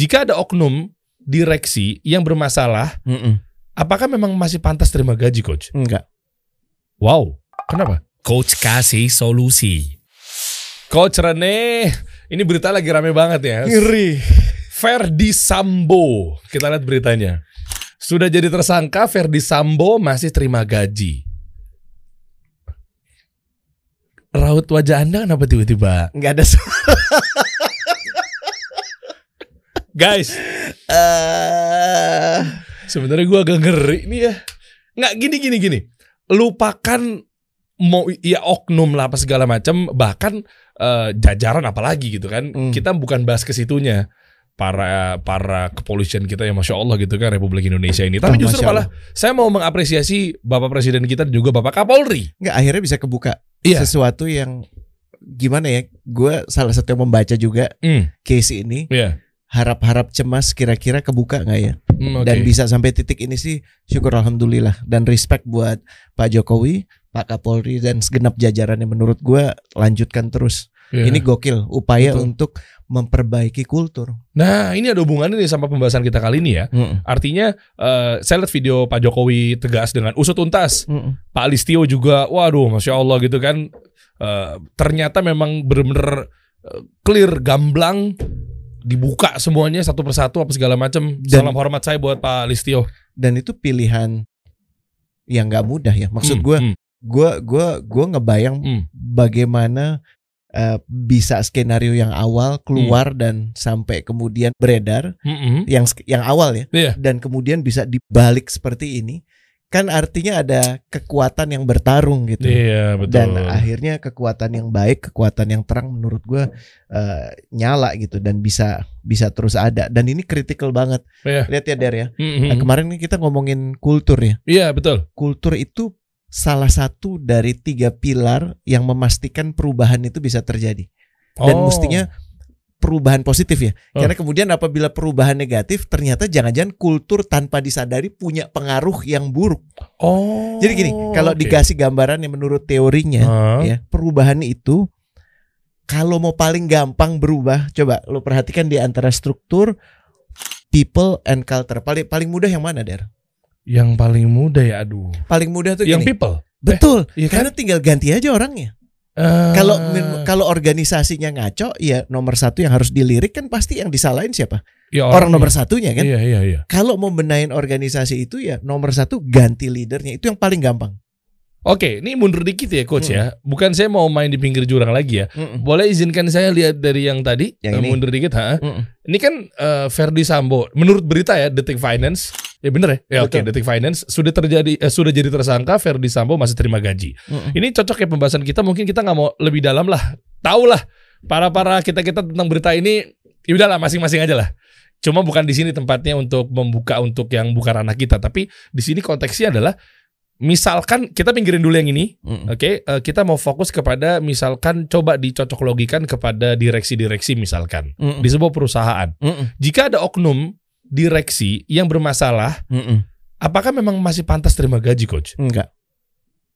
jika ada oknum direksi yang bermasalah, Mm-mm. apakah memang masih pantas terima gaji, coach? Enggak. Wow, kenapa? Coach kasih solusi. Coach Rene, ini berita lagi rame banget ya. Ngeri. Ferdi Sambo, kita lihat beritanya. Sudah jadi tersangka, Ferdi Sambo masih terima gaji. Raut wajah Anda kenapa tiba-tiba? Enggak ada suara. Guys, Eh, sebenarnya gua agak ngeri nih ya. Nggak gini gini gini. Lupakan mau ya oknum lah apa segala macam, bahkan eh, jajaran apalagi gitu kan. Hmm. Kita bukan bahas ke situnya. Para para kepolisian kita yang masya Allah gitu kan Republik Indonesia ini. Tapi Oh, justru malah saya mau mengapresiasi Bapak Presiden kita dan juga Bapak Kapolri. Enggak akhirnya bisa kebuka Iya. sesuatu yang gimana ya? Gue salah satu yang membaca juga Hmm, case ini. Iya. Harap-harap cemas kira-kira kebuka nggak ya? Hmm, oke. Dan bisa sampai titik ini sih syukur alhamdulillah dan respect buat Pak Jokowi, Pak Kapolri dan segenap jajarannya menurut gue lanjutkan terus. Iya. Ini gokil upaya Betul. untuk memperbaiki kultur. Nah ini ada hubungannya nih sama pembahasan kita kali ini ya. Mm-mm. Artinya eh, saya lihat video Pak Jokowi tegas dengan usut tuntas. Mm-mm. Pak Listio juga, waduh, masya Allah gitu kan. Eh, ternyata memang bener-bener eh, clear, gamblang, dibuka semuanya satu persatu apa segala macam. Salam hormat saya buat Pak Listio. Dan itu pilihan yang nggak mudah ya. Maksud Hmm, gue, hmm, gue, gue, gue ngebayang hmm. bagaimana eh, bisa skenario yang awal Hmm. keluar dan sampai kemudian beredar Hmm, hmm. yang yang awal ya Iya. dan kemudian bisa dibalik seperti ini kan artinya ada kekuatan yang bertarung gitu Iya betul. dan akhirnya kekuatan yang baik kekuatan yang terang menurut gua eh, nyala gitu dan bisa bisa terus ada dan ini kritikal banget Iya. lihat ya Der ya Hmm, hmm. Nah, kemarin kita ngomongin kultur ya Iya betul. kultur itu salah satu dari tiga pilar yang memastikan perubahan itu bisa terjadi dan Oh. mestinya perubahan positif ya. Oh. Karena kemudian apabila perubahan negatif ternyata jangan-jangan kultur tanpa disadari punya pengaruh yang buruk. Oh. Jadi gini, kalau oke. dikasih gambaran yang menurut teorinya Ah. ya, perubahan itu kalau mau paling gampang berubah, coba lo perhatikan di antara struktur people and culture. Paling paling mudah yang mana, Der? Yang paling mudah ya, aduh. Paling mudah tuh Yang gini. people. Betul. Iya kan? Karena tinggal ganti aja orangnya. Eh, Kalau kalau organisasinya ngaco, ya nomor satu yang harus dilirik kan pasti yang disalahin siapa? ya Orang orangnya. nomor satunya kan. Iya iya iya. Kalau mau benahin organisasi itu ya nomor satu ganti leadernya itu yang paling gampang. Oke, ini mundur dikit ya coach Hmm. ya. Bukan saya mau main di pinggir jurang lagi ya. Boleh izinkan saya lihat dari yang tadi? Yang Eh, ini. Mundur dikit, ha? Mm-mm. Ini kan Ferdi Sambo. Menurut berita ya, Detik Finance. Ya bener ya? Ya oke, Betul. Detik Finance sudah terjadi eh, sudah jadi tersangka Ferdi Sambo masih terima gaji. Mm-mm. Ini cocok ya pembahasan kita. Mungkin kita nggak mau lebih dalam lah. Tahu lah para para kita kita tentang berita ini. Ya udahlah masing-masing aja lah. Cuma bukan di sini tempatnya untuk membuka untuk yang bukan ranah kita. Tapi di sini konteksnya adalah misalkan kita pinggirin dulu yang ini. Mm-mm. Oke, eh, kita mau fokus kepada misalkan coba dicocok logikan kepada direksi-direksi misalkan Mm-mm. di sebuah perusahaan. Mm-mm. Jika ada oknum direksi yang bermasalah, Mm-mm. apakah memang masih pantas terima gaji, coach? Enggak,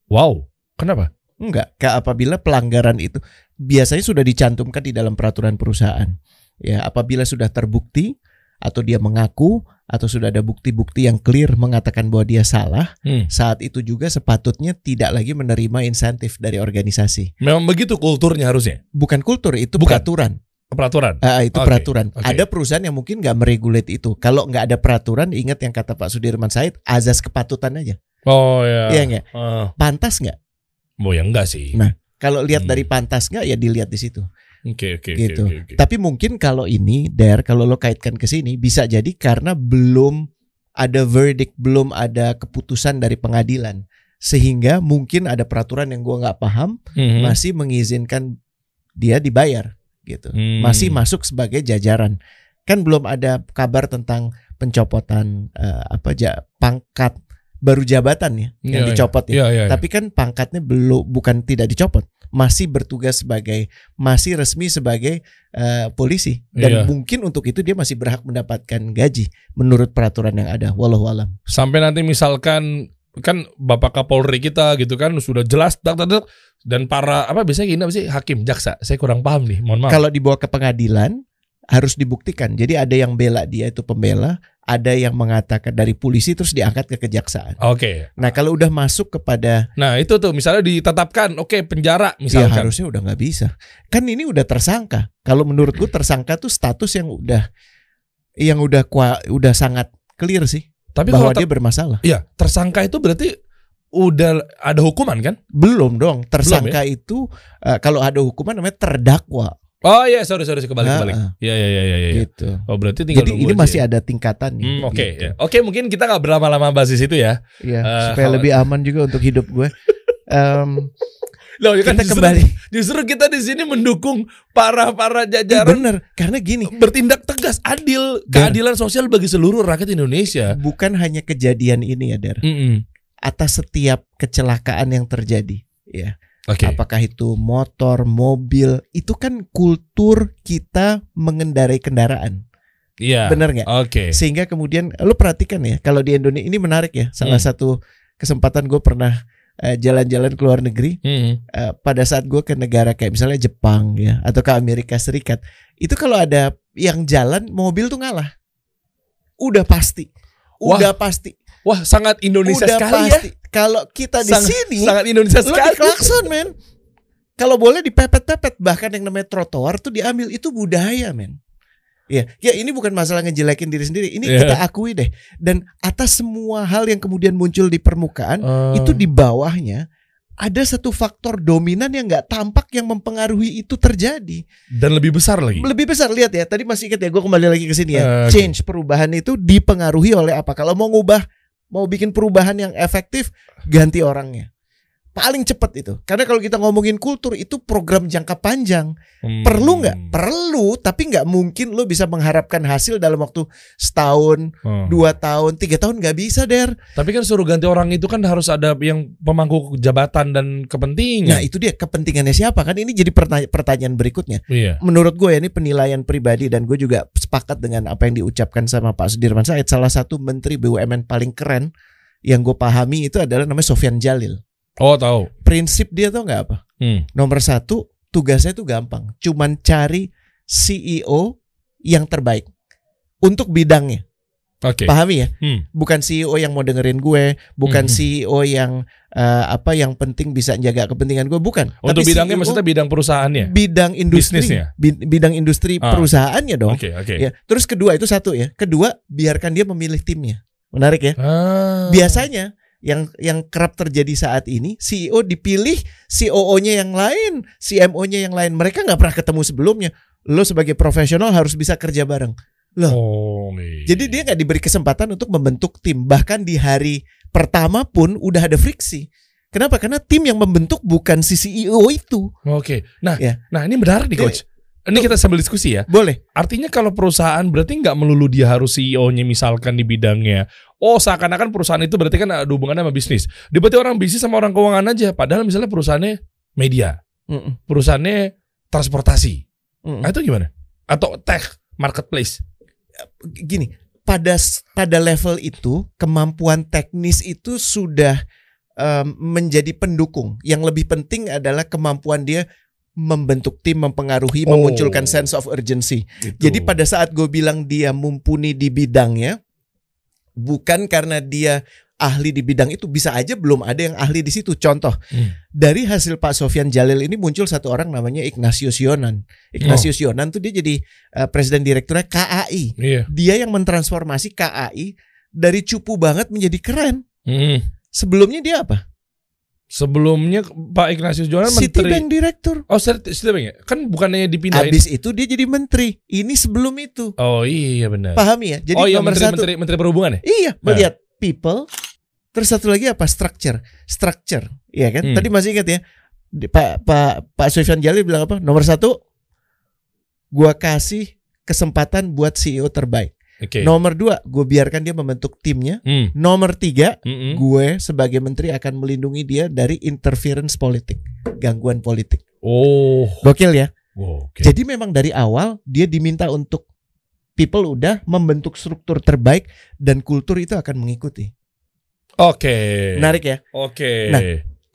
Wow, kenapa? enggak. Ka- Apabila pelanggaran itu biasanya sudah dicantumkan di dalam peraturan perusahaan. Ya, apabila sudah terbukti atau dia mengaku atau sudah ada bukti-bukti yang clear mengatakan bahwa dia salah, Hmm. saat itu juga sepatutnya tidak lagi menerima insentif dari organisasi. Memang begitu kulturnya harusnya. Bukan kultur, itu Bukan. peraturan. Peraturan. Ah, itu Oke, peraturan. oke. Ada perusahaan yang mungkin nggak meregulate itu. Kalau nggak ada peraturan, ingat yang kata Pak Sudirman Said, azas kepatutan aja. Oh ya. Iya nggak? Ah. Pantas nggak? Oh ya enggak sih. Nah, Kalau lihat Hmm. dari pantas nggak, ya dilihat di situ. Oke oke oke gitu. oke, oke. Tapi mungkin kalau ini, Der, kalau lo kaitkan ke sini, bisa jadi karena belum ada verdict, belum ada keputusan dari pengadilan, sehingga mungkin ada peraturan yang gua nggak paham, Mhm. masih mengizinkan dia dibayar, gitu. Hmm. masih masuk sebagai jajaran. Kan belum ada kabar tentang pencopotan eh, apa ja, pangkat baru jabatan ya yang Iya, iya. dicopot ya. Iya iya. Tapi kan pangkatnya belum bukan tidak dicopot, masih bertugas sebagai masih resmi sebagai eh, polisi dan Iya. mungkin untuk itu dia masih berhak mendapatkan gaji menurut peraturan yang ada. Walau alam. sampai nanti misalkan kan Bapak Kapolri kita gitu kan sudah jelas tak tak, tak, dan para apa biasanya gini apa sih hakim jaksa saya kurang paham nih mohon maaf Kalau dibawa ke pengadilan harus dibuktikan. Jadi ada yang bela dia itu pembela, ada yang mengatakan dari polisi terus diangkat ke kejaksaan. Oke. Nah kalau udah masuk kepada Nah itu tuh misalnya ditetapkan, oke penjara ya misalkan. harusnya udah nggak bisa. Kan ini udah tersangka. Kalau menurutku tersangka tuh status yang udah yang udah kua, udah sangat clear sih Tapi bahwa kalau dia bermasalah. Iya, tersangka itu berarti udah ada hukuman kan? Belum dong. Tersangka itu eh, kalau ada hukuman namanya terdakwa. Oh iya, sorry sorry kebalik kebalik. Iya iya iya iya. iya. Gitu. Oh berarti tinggal Jadi ini masih ya. ada tingkatannya. Hmm, Oke, gitu. ya. oke mungkin kita nggak berlama-lama bahas di situ ya. Iya, Eh, supaya kalau- lebih aman juga untuk hidup gue. Em, Loh, ya kan kita justru, kembali. justru kita di sini mendukung para para jajaran bener, karena gini, bertindak tegas, adil, keadilan sosial bagi seluruh rakyat Indonesia. bukan hanya kejadian ini ya, Der. Mm-mm. Atas setiap kecelakaan yang terjadi, ya. Oke. Apakah itu motor, mobil, itu kan kultur kita mengendarai kendaraan. Iya. Bener nggak? Oke. Sehingga kemudian lu perhatikan ya, kalau di Indonesia ini menarik ya. Salah Hmm. satu kesempatan gue pernah eh, jalan-jalan ke luar negeri. Mm-mm. eh, pada saat gue ke negara kayak misalnya Jepang ya atau ke Amerika Serikat itu kalau ada yang jalan mobil tuh ngalah udah pasti Wah, udah pasti Wah, sangat Indonesia udah sekali pasti kalau kita di Sangat- sini ya. Sangat Indonesia lo sekali. diklakson men kalau boleh dipepet-pepet bahkan yang namanya trotoar tuh diambil itu budaya men Ya, ya ini bukan masalah ngejelekin diri sendiri. Ini Iya. kita akui deh. Dan atas semua hal yang kemudian muncul di permukaan, Eh, itu di bawahnya ada satu faktor dominan yang nggak tampak yang mempengaruhi itu terjadi. dan lebih besar lagi. Lebih besar lihat ya. Tadi masih ingat ya, gue kembali lagi ke sini ya. Oke. Change perubahan itu dipengaruhi oleh apa? Kalau mau ngubah, mau bikin perubahan yang efektif, ganti orangnya. Paling cepat itu. Karena kalau kita ngomongin kultur itu program jangka panjang. Hmm. Perlu nggak? Perlu, tapi nggak mungkin lo bisa mengharapkan hasil dalam waktu setahun, Oh. dua tahun, tiga tahun nggak bisa der. Tapi kan suruh ganti orang itu kan harus ada yang pemangku jabatan dan Nah kepentingan. itu dia kepentingannya siapa kan? Ini jadi pertanya- pertanyaan berikutnya. iya. menurut gue ya ini penilaian pribadi dan gue juga sepakat dengan apa yang diucapkan sama Pak Sudirman Said salah satu menteri BUMN paling keren yang gue pahami itu adalah namanya Sofyan Jalil Oh, tahu. prinsip dia tuh nggak apa Hmm. nomor satu tugasnya itu gampang cuman cari CEO yang terbaik untuk bidangnya Oke. pahami ya Hmm. bukan CEO yang mau dengerin gue bukan Mhm. CEO yang eh, apa yang penting bisa jaga kepentingan gue bukan Untuk Tapi bidangnya CEO maksudnya bidang perusahaannya. bidang industri Bisnisnya? bid- bidang industri Ah. perusahaannya dong Oke, oke. Ya, terus kedua itu satu ya. Kedua, biarkan dia memilih timnya. Menarik ya. Ah. Biasanya yang yang kerap terjadi saat ini, CEO dipilih, COO-nya yang lain, CMO-nya yang lain. Mereka nggak pernah ketemu sebelumnya. Lo sebagai profesional harus bisa kerja bareng. Oh, iya. Jadi dia nggak diberi kesempatan untuk membentuk tim. Bahkan di hari pertama pun udah ada friksi. Kenapa? Karena tim yang membentuk bukan si CEO itu. Oke. Nah, Ya. nah ini menarik nih Ini- coach. Ini kita sambil diskusi ya. Boleh. Artinya kalau perusahaan berarti nggak melulu dia harus CEO-nya misalkan di bidangnya. Oh seakan-akan perusahaan itu berarti kan ada hubungannya sama bisnis. Dia berarti orang bisnis sama orang keuangan aja. Padahal misalnya perusahaannya media, Mm-mm, perusahaannya transportasi. Nah itu gimana? Atau tech, marketplace. gini pada pada level itu kemampuan teknis itu sudah em, menjadi pendukung yang lebih penting adalah kemampuan dia membentuk tim mempengaruhi Oh. memunculkan sense of urgency Gitu. jadi pada saat gue bilang dia mumpuni di bidangnya bukan karena dia ahli di bidang itu bisa aja belum ada yang ahli di situ contoh Hmm. dari hasil Pak Sofyan Jalil ini muncul satu orang namanya Ignatius Yonan Ignatius Yonan tuh dia jadi eh, presiden direkturnya KAI Iya. dia yang mentransformasi KAI dari cupu banget menjadi keren. Hmm. Sebelumnya dia apa? Sebelumnya Pak Ignatius Jonan menteri. Citibank Director. Oh, Citi- Citibank ya? Kan bukannya dipindahin. Habis itu dia jadi menteri. Ini sebelum itu. Oh iya benar. Pahami ya? Jadi oh iya nomor menteri, satu. menteri menteri perhubungan ya? Iya, melihat people. Terus satu lagi apa? Structure. Structure. Iya kan? Hmm. Tadi masih ingat ya? Pak Pak Pak Sofyan Jalil bilang apa? Nomor satu, gua kasih kesempatan buat CEO terbaik. Oke. Nomor dua, gue biarkan dia membentuk timnya. Hmm. Nomor tiga, Mm-mm. gue sebagai menteri akan melindungi dia dari interference politik, gangguan politik. Oh. Gokil ya. Oke. Jadi memang dari awal dia diminta untuk people udah membentuk struktur terbaik dan kultur itu akan mengikuti. Oke. Menarik ya. Oke. Nah,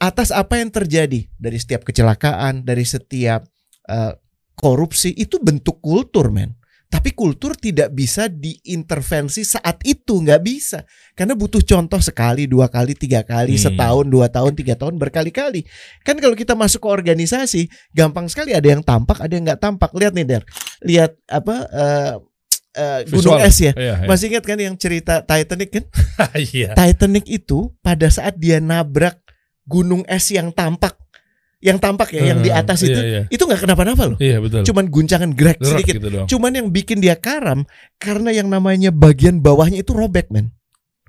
Atas apa yang terjadi dari setiap kecelakaan, dari setiap eh, korupsi itu bentuk kultur, men. Tapi kultur tidak bisa diintervensi saat itu, nggak bisa. Karena butuh contoh sekali, dua kali, tiga kali, Hmm. setahun, dua tahun, tiga tahun, berkali-kali. Kan kalau kita masuk ke organisasi, gampang sekali ada yang tampak, ada yang nggak tampak. Lihat nih, Der. Lihat apa eh, eh, gunung Visual. es ya. Iya, iya. Masih ingat kan yang cerita Titanic kan? Iya. Titanic itu pada saat dia nabrak gunung es yang tampak, yang tampak ya, yang di Eh, atas iya, itu, iya. itu nggak kenapa-napa loh. Iya betul. Cuman guncangan gerak Gerak sedikit. gitu. Cuman yang bikin dia karam karena yang namanya bagian bawahnya itu robek, men.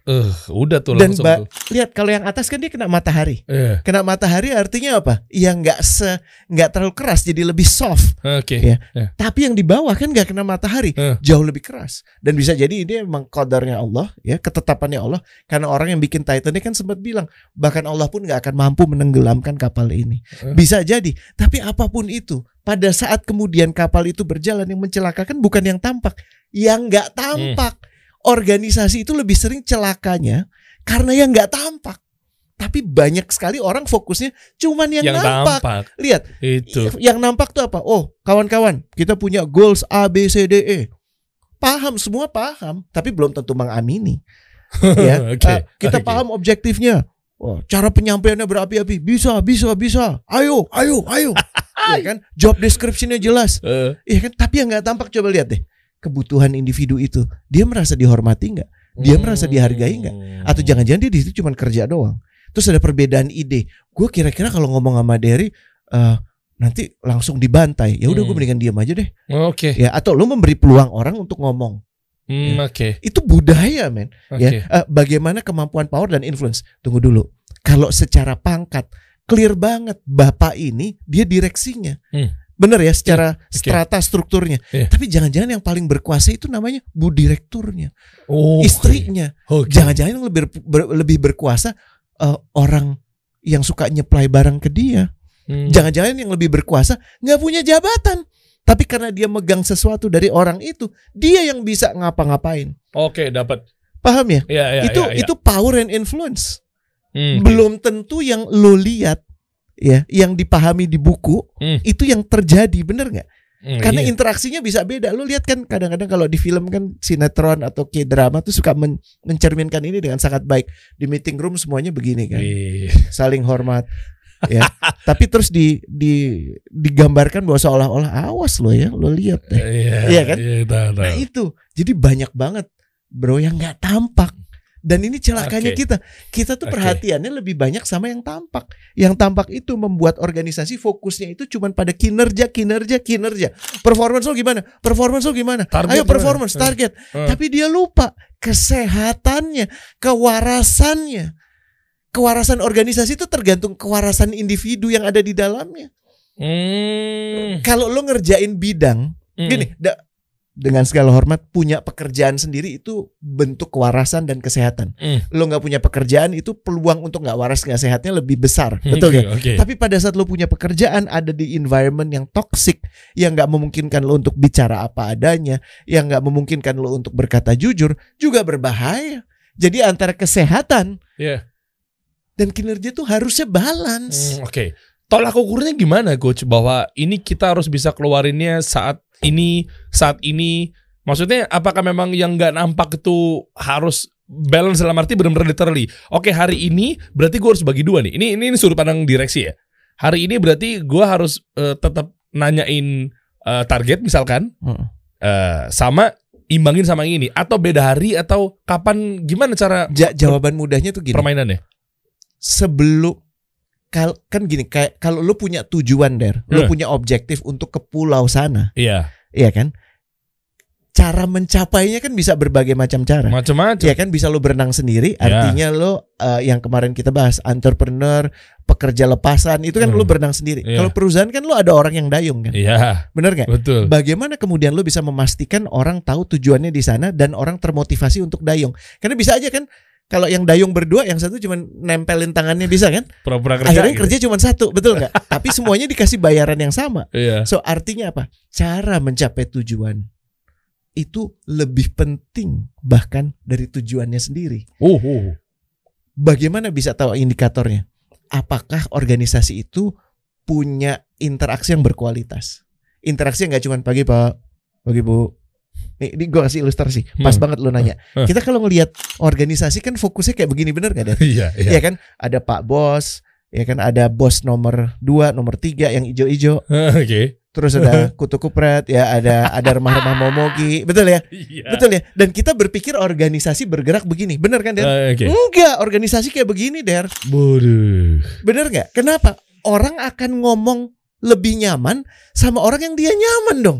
Eh, udah tuh Dan langsung tuh. Lihat kalau yang atas kan dia kena matahari. Iya. Kena matahari artinya apa? Ya nggak se nggak terlalu keras, jadi lebih soft. Oke. Iya. Ya. Tapi yang di bawah kan nggak kena matahari, Eh. jauh lebih keras. Dan bisa jadi ini emang kodarnya Allah, ya ketetapannya Allah. Karena orang yang bikin Titanic kan sempat bilang, bahkan Allah pun nggak akan mampu menenggelamkan kapal ini. Eh. Bisa jadi. Tapi apa pun itu, pada saat kemudian kapal itu berjalan yang mencelakakan bukan yang tampak, yang nggak tampak. Organisasi itu lebih sering celakanya karena yang nggak tampak. Tapi banyak sekali orang fokusnya cuman yang, Yang nampak. tampak Lihat, itu. yang nampak tuh apa? Oh, kawan-kawan, kita punya goals A B C D E. Paham, semua paham, tapi belum tentu mengamini. ya, Oke, eh, kita oke. paham objektifnya. Oh, cara penyampaiannya berapi-api. Bisa, bisa, bisa. Ayo, ayo, ayo. ya kan? Job description-nya jelas. Eh, Iya kan? Tapi yang nggak tampak coba lihat deh. Kebutuhan individu itu, dia merasa dihormati nggak? Dia merasa dihargai nggak? Hmm. Atau jangan-jangan dia di situ cuma kerja doang. Terus ada perbedaan ide. Gue kira-kira kalau ngomong sama Derry eh, nanti langsung dibantai. Ya udah gue Hmm. mendingan diam aja deh. Oke. Ya atau lu memberi peluang orang untuk ngomong. Hmm, Oke. Itu budaya, men. Oke. Ya, eh, bagaimana kemampuan power dan influence? Tunggu dulu. Kalau secara pangkat clear banget bapak ini dia direksinya. Hmm. Bener ya secara strata strukturnya. Iya. Tapi jangan-jangan yang paling berkuasa itu namanya bu direkturnya, Oh, istrinya. Oke. Jangan-jangan yang lebih ber- lebih berkuasa eh, orang yang suka nyeplai barang ke dia. Hmm. Jangan-jangan yang lebih berkuasa nggak punya jabatan. Tapi karena dia megang sesuatu dari orang itu, dia yang bisa ngapa-ngapain. Oke, dapat. Paham ya? Iya, iya, itu iya, iya. itu power and influence. Hmm, Belum tentu yang lo lihat ya, yang dipahami di buku Hmm. itu yang terjadi, bener nggak? hmm, Karena iya. interaksinya bisa beda. Lo lihat kan kadang-kadang kalau di film kan sinetron atau k-drama tuh suka men- mencerminkan ini dengan sangat baik. Di meeting room semuanya begini kan. Iya. saling hormat ya tapi terus di di digambarkan bahwa seolah-olah awas lo ya lo lihat deh Iya, Iya kan? Iya, nah itu jadi banyak banget bro yang nggak tampak dan ini celakanya Oke. kita kita tuh Oke. perhatiannya lebih banyak sama yang tampak yang tampak itu membuat organisasi fokusnya itu cuma pada kinerja kinerja kinerja performance lo gimana performance lo gimana Target ayo gimana? performance Eh. target Eh. tapi dia lupa kesehatannya, kewarasannya. Kewarasan organisasi itu tergantung kewarasan individu yang ada di dalamnya. Hmm. Kalau lo ngerjain bidang, Hmm. gini, da- dengan segala hormat punya pekerjaan sendiri itu bentuk kewarasan dan kesehatan. Hmm. Lo nggak punya pekerjaan itu peluang untuk nggak waras nggak sehatnya lebih besar, betul Oke, ya? Oke. Tapi pada saat lo punya pekerjaan ada di environment yang toxic, yang nggak memungkinkan lo untuk bicara apa adanya, yang nggak memungkinkan lo untuk berkata jujur, juga berbahaya. Jadi antara kesehatan Iya. dan kinerja tuh harusnya balance. Hmm, Oke. Tolak ukurnya gimana coach bahwa ini kita harus bisa keluarinnya saat ini saat ini maksudnya apakah memang yang nggak nampak itu harus balance dalam arti benar-benar literally. Oke, hari ini berarti gue harus bagi dua nih. Ini ini, ini sudut pandang direksi ya. Hari ini berarti gue harus eh, tetap nanyain eh, target misalkan eh, sama imbangin sama yang ini atau beda hari atau kapan gimana cara Ja- jawaban mudahnya tuh gini. permainannya? Sebelum kal kan gini kayak kalau lu punya tujuan der, lu Eh. punya objektif untuk ke pulau sana, Iya, iya kan? Cara mencapainya kan bisa berbagai macam cara. macam-macam. Ya kan bisa lo berenang sendiri, Ya. artinya lo eh, yang kemarin kita bahas entrepreneur, pekerja lepasan itu kan Hmm. lo berenang sendiri. Iya. Kalau perusahaan kan lo ada orang yang dayung kan, Iya, bener nggak? betul. Bagaimana kemudian lo bisa memastikan orang tahu tujuannya di sana dan orang termotivasi untuk dayung? Karena bisa aja kan kalau yang dayung berdua, yang satu cuma nempelin tangannya bisa kan? Pura-pura kerja. Akhirnya gitu. kerja cuma satu, betul nggak? Tapi semuanya dikasih bayaran yang sama. Iya. So artinya apa? Cara mencapai tujuan itu lebih penting bahkan dari tujuannya sendiri. Uh, uh. Bagaimana bisa tahu indikatornya? Apakah organisasi itu punya interaksi yang berkualitas? Interaksi yang nggak cuma pagi pak, pagi bu, Nih, ini gue kasih ilustrasi. Pas Hmm. banget lu nanya. Hmm. Kita kalau ngelihat organisasi kan fokusnya kayak begini bener gak, Dan? Iya, iya. Iya kan? Ada Pak Bos, ya kan ada bos nomor 2, nomor 3 yang ijo-ijo, Oke. terus ada kutu kupret, ya ada ada remah-remah momogi. Betul ya? Iya. Betul ya? Dan kita berpikir organisasi bergerak begini. Bener kan, Der? Eh, Oke. Enggak, organisasi kayak begini, Der. Bodoh. Bener nggak? Kenapa? Orang akan ngomong lebih nyaman sama orang yang dia nyaman dong.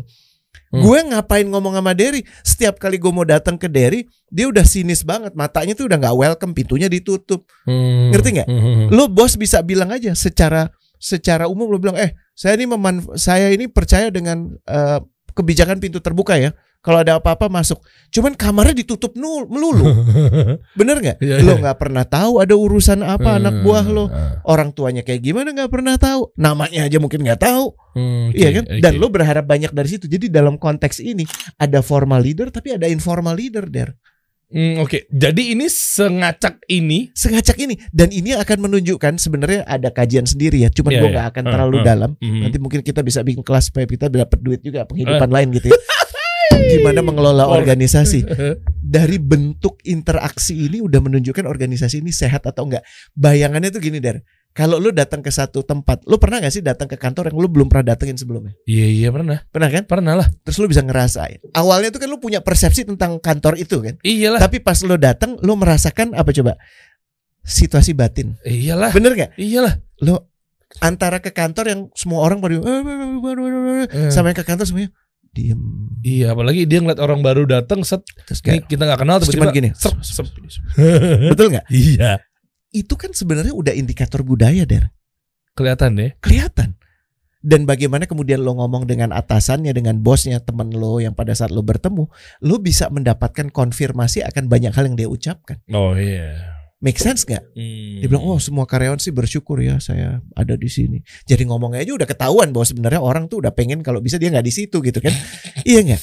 Hmm. Gue ngapain ngomong sama Derry? Setiap kali gue mau datang ke Derry, dia udah sinis banget. Matanya tuh udah nggak welcome, pintunya ditutup. Hmm. Ngerti nggak? Hmm. Lo bos bisa bilang aja secara secara umum lo bilang, eh saya ini meman saya ini percaya dengan eh, kebijakan pintu terbuka ya. Kalau ada apa-apa masuk. Cuman kamarnya ditutup nul melulu. Bener nggak? Iya, Lo iya. nggak pernah tahu ada urusan apa anak buah lo. Hmm. Orang tuanya kayak gimana nggak pernah tahu. Namanya aja mungkin nggak tahu. Hmm, oke, Iya kan? Dan oke. lo berharap banyak dari situ. Jadi dalam konteks ini ada formal leader tapi ada informal leader der. Hmm, Oke, jadi ini sengacak ini. Sengacak ini dan ini akan menunjukkan sebenarnya ada kajian sendiri ya. Cuman Iya, gue iya. nggak akan Uh, terlalu uh. dalam. Hmm. Nanti mungkin kita bisa bikin kelas supaya kita dapat duit juga penghidupan lain gitu ya. Gimana mengelola Or- organisasi dari bentuk interaksi ini udah menunjukkan organisasi ini sehat atau enggak. Bayangannya tuh gini der. Kalau lu datang ke satu tempat, lu pernah gak sih datang ke kantor yang lu belum pernah datengin sebelumnya? Iya iya pernah, Pernah kan? pernah lah. terus lu bisa ngerasain. Awalnya tuh kan lu punya persepsi tentang kantor itu kan. Iyalah, Tapi pas lu datang lu merasakan apa coba? Situasi batin. iyalah, Bener gak? iyalah. Lu antara ke kantor yang semua orang pada Eh. sama yang ke kantor semuanya diem. Iya, apalagi dia ngeliat orang baru datang set, Terus kayak kita nggak kenal terus tiba-tiba. gini. Sep, sep. Betul nggak? iya, Itu kan sebenarnya udah indikator budaya, Der. kelihatan deh. Kelihatan. Dan bagaimana kemudian lo ngomong dengan atasannya, dengan bosnya, temen lo yang pada saat lo bertemu, lo bisa mendapatkan konfirmasi akan banyak hal yang dia ucapkan. Oh iya. Make sense nggak? Hmm. Dia bilang, oh semua karyawan sih bersyukur ya saya ada di sini. Jadi ngomongnya aja udah ketahuan bahwa sebenarnya orang tuh udah pengen kalau bisa dia nggak di situ gitu kan? iya nggak?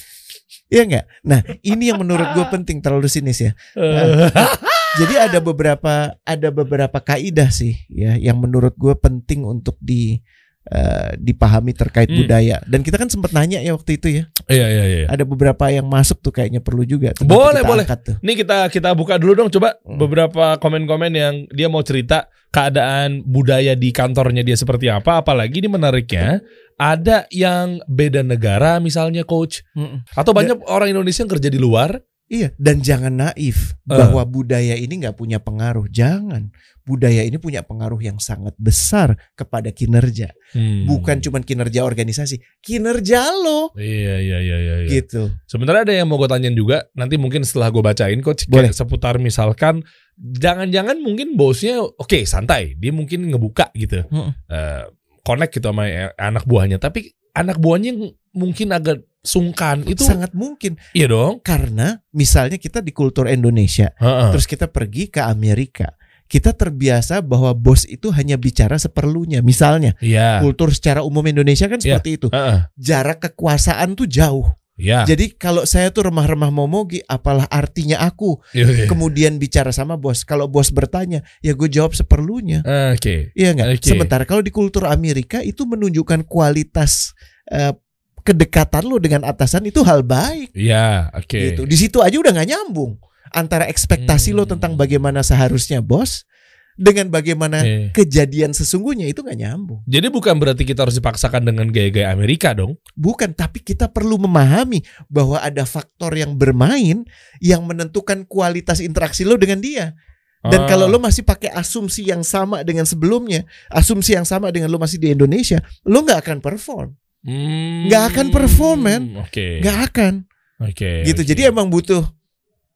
Iya nggak? Nah ini yang menurut gue penting terlalu sinis ya. Eh, Jadi ada beberapa ada beberapa kaidah sih ya yang menurut gue penting untuk di eh, dipahami terkait Hmm. budaya. Dan kita kan sempat nanya ya waktu itu ya. Iya iya iya. Ada beberapa yang masuk tuh kayaknya perlu juga. Tuh, Boleh, boleh. tuh. Ini kita kita buka dulu dong coba Hmm. beberapa komen-komen yang dia mau cerita keadaan budaya di kantornya dia seperti apa apalagi ini menariknya ada yang beda negara misalnya coach Mm-mm. atau banyak orang Indonesia yang kerja di luar Iya, dan jangan naif Eh. bahwa budaya ini nggak punya pengaruh. Jangan. Budaya ini punya pengaruh yang sangat besar kepada kinerja. Hmm. Bukan cuma kinerja organisasi, kinerja lo Iya iya iya iya. iya. gitu. Sebenarnya ada yang mau gue tanyain juga nanti mungkin setelah gue bacain coach Boleh. seputar misalkan jangan-jangan mungkin bosnya oke santai dia mungkin ngebuka gitu Mm-mm. Eh, connect gitu sama anak buahnya tapi anak buahnya mungkin agak sungkan itu Sangat mungkin iya dong karena misalnya kita di kultur Indonesia, Heeh. terus kita pergi ke Amerika. Kita terbiasa bahwa bos itu hanya bicara seperlunya. Misalnya, Iya. kultur secara umum Indonesia kan Iya. seperti itu. Heeh. Jarak kekuasaan tuh jauh. Iya. Jadi kalau saya tuh remah-remah momogi, apalah artinya aku? Iya, iya. kemudian bicara sama bos. Kalau bos bertanya, ya gue jawab seperlunya. Oke. Iya nggak? Oke. Sementara kalau di kultur Amerika itu menunjukkan kualitas eh, kedekatan lo dengan atasan itu hal baik. Iya, oke. Gitu. Di situ aja udah nggak nyambung antara ekspektasi lo Hmm. tentang bagaimana seharusnya bos dengan bagaimana Oke. kejadian sesungguhnya itu nggak nyambung. Jadi bukan berarti kita harus dipaksakan dengan gaya-gaya Amerika dong. Bukan, tapi kita perlu memahami bahwa ada faktor yang bermain yang menentukan kualitas interaksi lo dengan dia. Dan Ah. kalau lo masih pakai asumsi yang sama dengan sebelumnya, asumsi yang sama dengan lo masih di Indonesia, lo nggak akan perform, Hmm. nggak akan perform, men. Oke. nggak akan, Oke. gitu. oke. Jadi emang butuh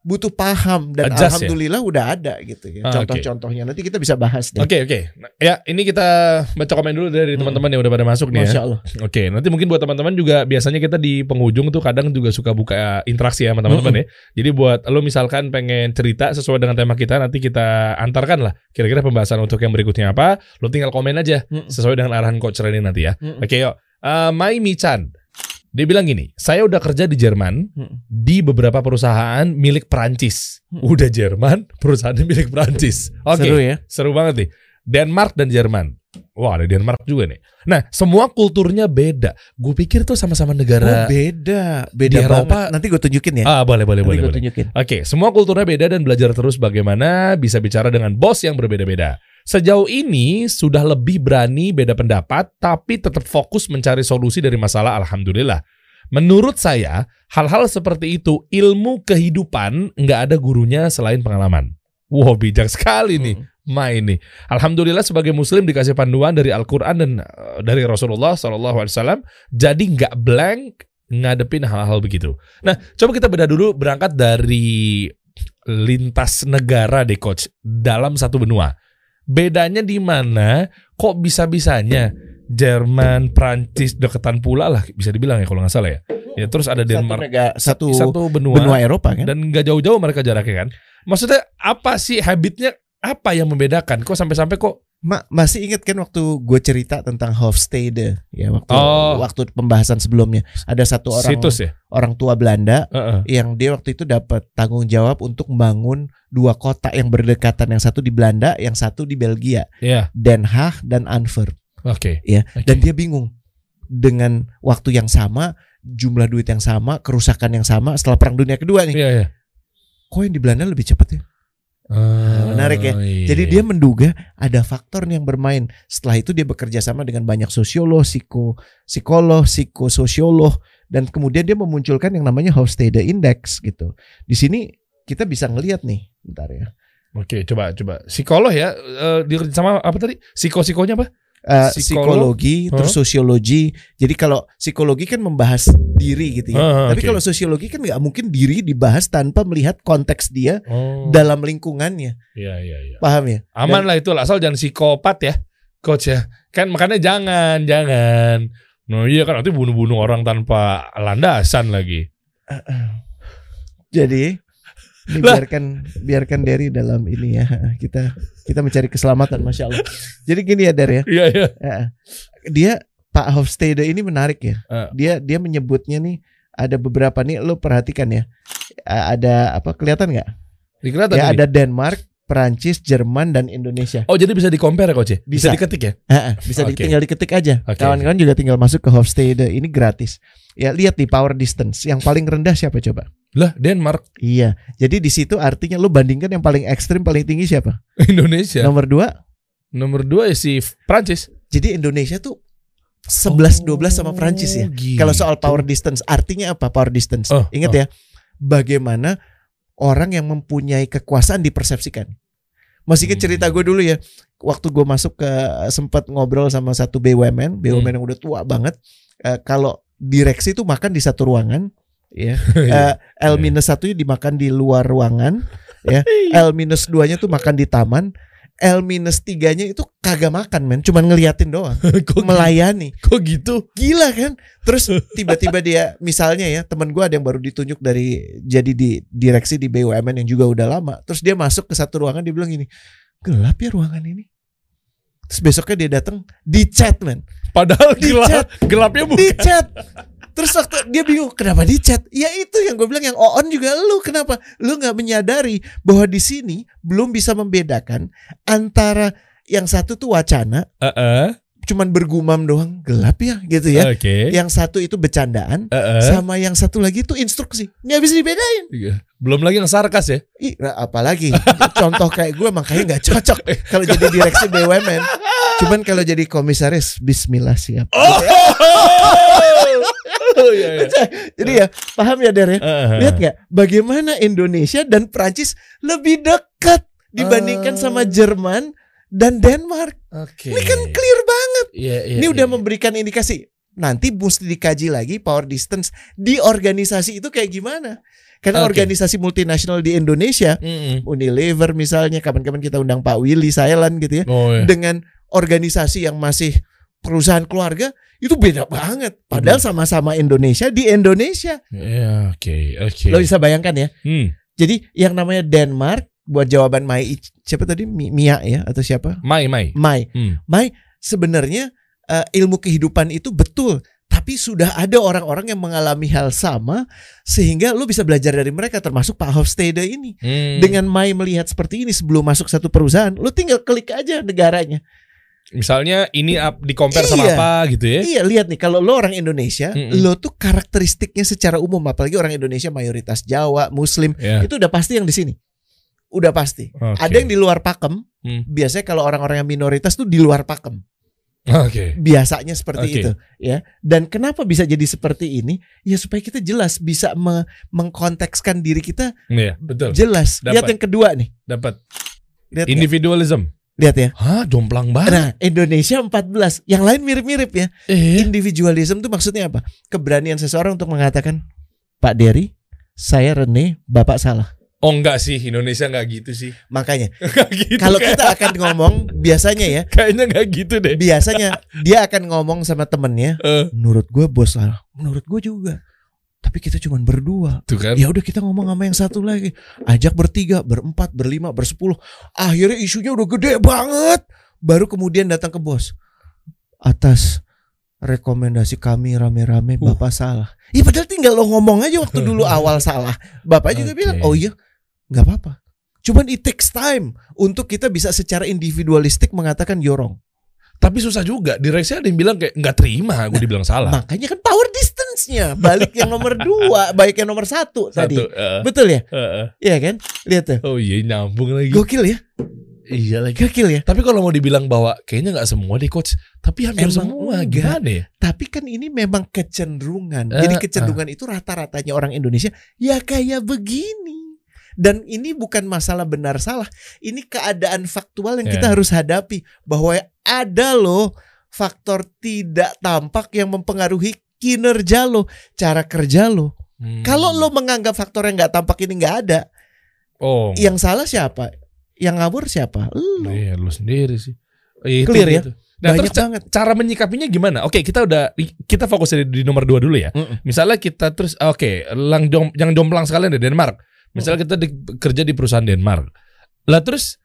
butuh paham dan Adjust ya? alhamdulillah udah ada gitu ya. Ah. Contoh-contohnya nanti kita bisa bahas deh. Oke oke. Nah, ya ini kita baca komen dulu dari Hmm. teman-teman yang udah pada masuk nih Masya ya. Allah. Oke, nanti mungkin buat teman-teman juga biasanya kita di penghujung tuh kadang juga suka buka interaksi ya sama teman-teman ya. Jadi buat lo misalkan pengen cerita sesuai dengan tema kita nanti kita antarkan lah kira-kira pembahasan untuk yang berikutnya apa. Lo tinggal komen aja Mm-mm. sesuai dengan arahan coach Reni nanti ya. Mm-mm. Oke yuk. Eh, Mai Michan. Dia bilang gini, saya udah kerja di Jerman Mm-mm. di beberapa perusahaan milik Perancis. Hmm. Udah Jerman, perusahaannya milik Perancis. Oke, Seru ya. seru banget nih. Denmark dan Jerman. Wah ada Denmark juga nih. Nah semua kulturnya beda. Gue pikir tuh sama-sama Oh, negara. beda, di beda Eropa- banget. Nanti gue tunjukin ya. ah boleh boleh Nanti boleh. gue boleh. tunjukin. Oke, semua kulturnya beda dan belajar terus bagaimana bisa bicara dengan bos yang berbeda-beda. Sejauh ini sudah lebih berani beda pendapat, tapi tetap fokus mencari solusi dari masalah. Alhamdulillah. Menurut saya, hal-hal seperti itu ilmu kehidupan nggak ada gurunya selain pengalaman. Wow, bijak sekali nih. Hmm. Ma ini. Alhamdulillah sebagai muslim dikasih panduan dari Al-Qur'an dan eh, dari Rasulullah SAW jadi nggak blank ngadepin hal-hal begitu. Nah, coba kita beda dulu berangkat dari lintas negara deh coach dalam satu benua. Bedanya di mana? Kok bisa-bisanya Jerman, Prancis deketan pula lah bisa dibilang ya kalau nggak salah ya. Ya terus ada Satu, Denmark nega- satu, satu benua, benua Eropa kan? dan nggak jauh-jauh mereka jaraknya kan. Maksudnya apa sih habitnya? Apa yang membedakan? Kok sampai-sampai kok Ma- masih ingat kan waktu gue cerita tentang Hofstede ya waktu Oh. waktu pembahasan sebelumnya ada satu orang situs ya? orang tua Belanda Heeh. yang dia waktu itu dapat tanggung jawab untuk membangun dua kota yang berdekatan yang satu di Belanda yang satu di Belgia Iya, Den Haag dan Antwerp oke. ya Oke. dan dia bingung dengan waktu yang sama jumlah duit yang sama kerusakan yang sama setelah perang dunia kedua nih Iya, iya. kok yang di Belanda lebih cepat ya Ah, menarik ya. iya. Jadi dia menduga ada faktor yang bermain. Setelah itu dia bekerja sama dengan banyak sosiolog, psiko, psikolog, psikososiolog dan kemudian dia memunculkan yang namanya Hofstede Index gitu. Di sini kita bisa ngelihat nih, bentar ya. Oke, coba coba. Psikolog ya, eh di sama apa tadi? Psiko-psikonya apa? Psikolog. psikologi, terus sosiologi. Jadi kalau psikologi kan membahas diri gitu ya. Ah, Tapi oke. kalau sosiologi kan nggak mungkin diri dibahas tanpa melihat konteks dia Oh. dalam lingkungannya. Iya, iya, iya. Paham ya? Aman lah itu asal jangan psikopat ya, coach ya. Kan makanya jangan, jangan. No iya kan nanti bunuh-bunuh orang tanpa landasan lagi. Jadi ini biarkan biarkan Derry dalam ini ya kita kita mencari keselamatan masya Allah. Jadi gini ya Der ya, Iya, iya. Eh, dia Pak Hofstede ini menarik ya. Eh. Dia dia menyebutnya nih ada beberapa nih lo perhatikan ya. Eh, Ada apa kelihatan nggak? Dikelihatan Ya ini. ada Denmark, Perancis, Jerman dan Indonesia. Oh, jadi bisa di-compare ya, coach? Bisa, Bisa. diketik ya? Eh, eh, bisa di- Oke. tinggal diketik aja. Kawan-kawan juga tinggal masuk ke Hofstede ini gratis. Ya lihat nih power distance yang paling rendah siapa coba? Lah, Denmark, Iya. Jadi di situ artinya lu bandingkan yang paling ekstrim paling tinggi siapa? Indonesia. Nomor dua. Nomor dua ya si Prancis. Jadi Indonesia tuh 11 12 sama Prancis ya. gitu. Kalau soal power distance, artinya apa power distance? Oh, Ingat oh. ya, bagaimana orang yang mempunyai kekuasaan dipersepsikan. Masih ingat Hmm. cerita gue dulu ya, waktu gue masuk ke sempat ngobrol sama satu BUMN, BUMN Hmm. yang udah tua banget. eh, kalau direksi itu makan di satu ruangan, ya. Iya. Eh, L minus satunya dimakan di luar ruangan, ya. L minus duanya tuh makan di taman. L minus tiganya itu kagak makan men, cuman ngeliatin doang, kok, melayani. kok gitu? Gila kan? Terus tiba-tiba dia misalnya ya teman gua ada yang baru ditunjuk dari jadi di direksi di BUMN yang juga udah lama. Terus dia masuk ke satu ruangan dia bilang gini, gelap ya ruangan ini. Terus besoknya dia datang di chat men, Padahal Di gelap, chat. gelapnya di bukan. chat. Terus waktu dia bingung kenapa di chat? Ya itu yang gue bilang yang on juga lu kenapa? Lu nggak menyadari bahwa di sini belum bisa membedakan antara yang satu tuh wacana, Heeh. cuman bergumam doang gelap ya gitu ya. Oke. Yang satu itu bercandaan, Heeh. sama yang satu lagi itu instruksi nggak bisa dibedain Iya. Belum lagi yang sarkas ya. Ih, nah, apalagi contoh kayak gue makanya nggak cocok kalau jadi direksi BUMN cuman kalau jadi komisaris Bismillah siap Oh, oh iya, iya. jadi ya paham ya Der ya Heeh. lihat nggak bagaimana Indonesia dan Prancis lebih dekat dibandingkan sama Jerman dan Denmark Oke. ini kan clear banget Iya, iya, ini udah iya. memberikan indikasi nanti mesti dikaji lagi power distance di organisasi itu kayak gimana karena Oke. organisasi multinasional di Indonesia Mm-mm. Unilever misalnya kapan-kapan kita undang Pak Willy Sailan gitu ya Oh iya. dengan organisasi yang masih perusahaan keluarga itu beda banget padahal sama-sama Indonesia di Indonesia Iya, oke, oke. lo bisa bayangkan ya Hmm. jadi yang namanya Denmark buat jawaban Mai siapa tadi Mi- Mia ya atau siapa Mai, Mai. Mai Hmm. Mai sebenarnya eh, ilmu kehidupan itu betul tapi sudah ada orang-orang yang mengalami hal sama sehingga lu bisa belajar dari mereka termasuk Pak Hofstede ini Hmm. dengan Mai melihat seperti ini sebelum masuk satu perusahaan, lu tinggal klik aja negaranya. Misalnya ini up, di compare sama Iya. apa gitu ya. Iya, lihat nih kalau lo orang Indonesia, Mm-mm. lo tuh karakteristiknya secara umum apalagi orang Indonesia mayoritas Jawa, Muslim, Ya. itu udah pasti yang di sini. Udah pasti. Oke. Ada yang di luar pakem. Hmm. Biasanya kalau orang-orang yang minoritas tuh di luar pakem. Oke. Biasanya seperti Oke. itu, ya. Dan kenapa bisa jadi seperti ini? Ya supaya kita jelas bisa me- mengkontekskan diri kita Iya, betul. jelas. Lihat Dapat. yang kedua nih. Dapat Lihat, individualism. Lihat ya. Hah, jomplang banget. Nah, Indonesia 14. Yang lain mirip-mirip ya. Eh. Individualism itu maksudnya apa? Keberanian seseorang untuk mengatakan, Pak Dery, saya Rene, Bapak salah. Oh enggak sih, Indonesia enggak gitu sih. Makanya, gitu. kalau kayak- kita akan ngomong, biasanya ya, kayaknya enggak gitu deh. biasanya dia akan ngomong sama temennya, Eh, menurut gue bos salah, menurut gue juga. Tapi kita cuma berdua. tuh kan. Ya udah kita ngomong sama yang satu lagi. Ajak bertiga, berempat, berlima, bersepuluh. Akhirnya isunya udah gede banget. Baru kemudian datang ke bos. Atas rekomendasi kami rame-rame Uh. Bapak salah. Iya padahal tinggal lo ngomong aja waktu dulu awal salah. Bapak juga bilang, "Oh iya, nggak apa-apa." Cuman it takes time untuk kita bisa secara individualistik mengatakan yorong. Tapi susah juga. Direksi ada yang bilang kayak nggak terima, gue dibilang salah. Makanya kan power distance-nya balik yang nomor dua, baik yang nomor satu, tadi. Satu. eh, Betul ya? eh, eh. Iya kan? Lihat tuh. Oh iya nyambung lagi. Gokil ya? Iya lagi. Gokil ya? Tapi kalau mau dibilang bahwa kayaknya nggak semua deh coach, tapi hampir Emang semua gimana ya? Tapi kan ini memang kecenderungan. Eh, Jadi kecenderungan itu rata-ratanya orang Indonesia ya kayak begini. Dan ini bukan masalah benar salah. Ini keadaan faktual yang kita Ya. harus hadapi bahwa ada loh faktor tidak tampak yang mempengaruhi kinerja lo, cara kerja lo. Hmm. Kalau lo menganggap faktor yang nggak tampak ini nggak ada, oh yang salah siapa? Yang ngawur siapa? Lo. iya lu sendiri sih. Itu Clear ya? gitu. Nah Banyak terus banget. cara menyikapinya gimana? Oke kita udah kita fokus di, di nomor dua dulu ya. Mm-mm. Misalnya kita terus oke, lang jom, yang jomplang sekalian dari Denmark. Misalnya kita di- kerja di perusahaan Denmark. Lah terus